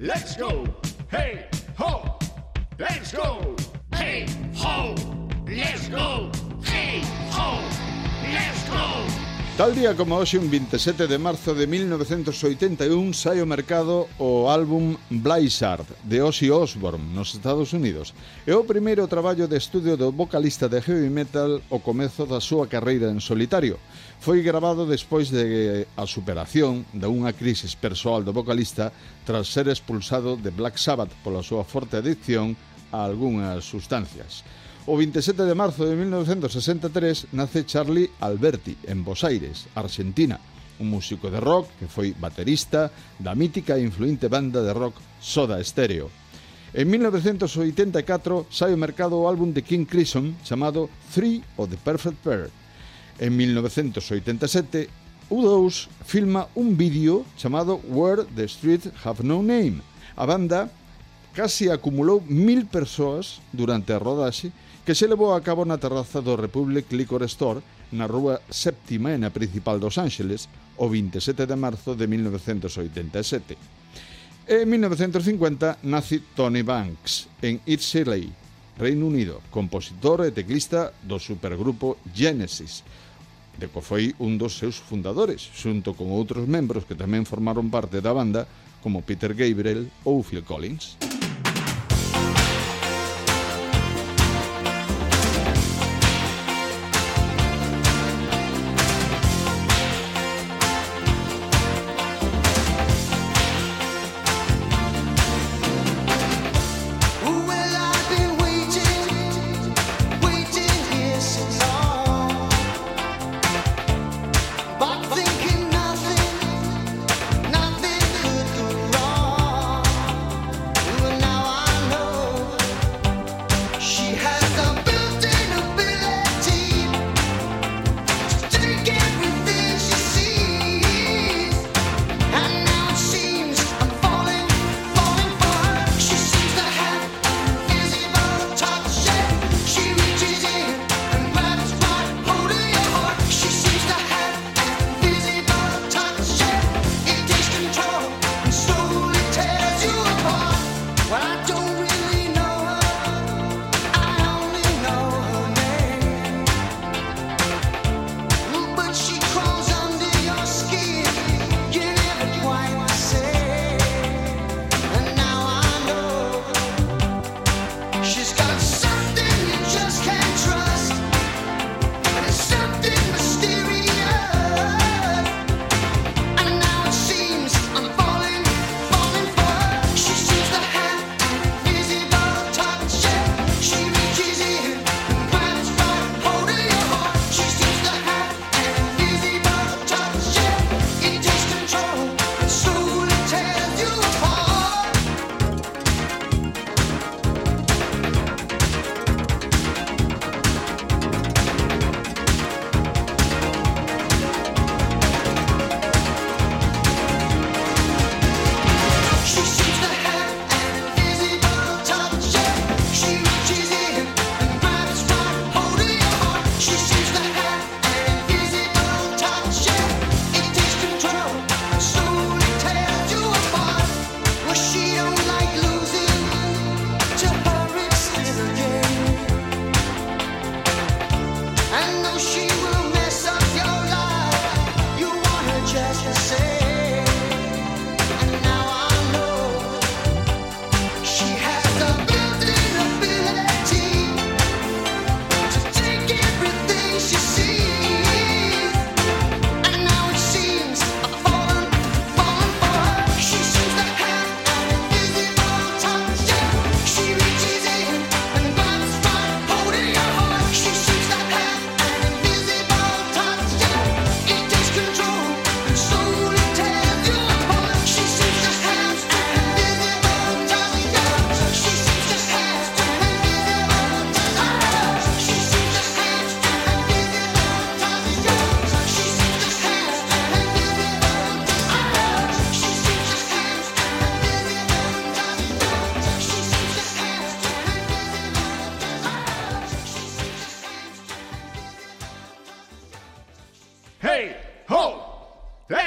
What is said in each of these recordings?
let's go. Hey, Tal día como hoxe, un 27 de marzo de 1981, sai ao mercado o álbum Blizzard, de Ozzy Osbourne, nos Estados Unidos. É o primeiro traballo de estudio do vocalista de heavy metal o comezo da súa carreira en solitario. Foi grabado despois de eh, a superación de unha crisis persoal do vocalista tras ser expulsado de Black Sabbath pola súa forte adicción a algunhas sustancias. O 27 de marzo de 1963 nace Charlie Alberti en Buenos Aires, Argentina, un músico de rock que foi baterista da mítica e influinte banda de rock Soda Stereo. En 1984 sai ao mercado o álbum de King Crimson chamado Three of the Perfect Pair. En 1987, U2 filma un vídeo chamado Where the Street Have No Name. A banda casi acumulou mil persoas durante a rodaxe que se levou a cabo na terraza do Republic Liquor Store na Rúa Séptima e na Principal dos Ángeles o 27 de marzo de 1987. En 1950 nace Tony Banks en It's Reino Unido, compositor e teclista do supergrupo Genesis, de co foi un dos seus fundadores, xunto con outros membros que tamén formaron parte da banda, como Peter Gabriel ou Phil Collins.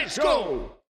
Let's go.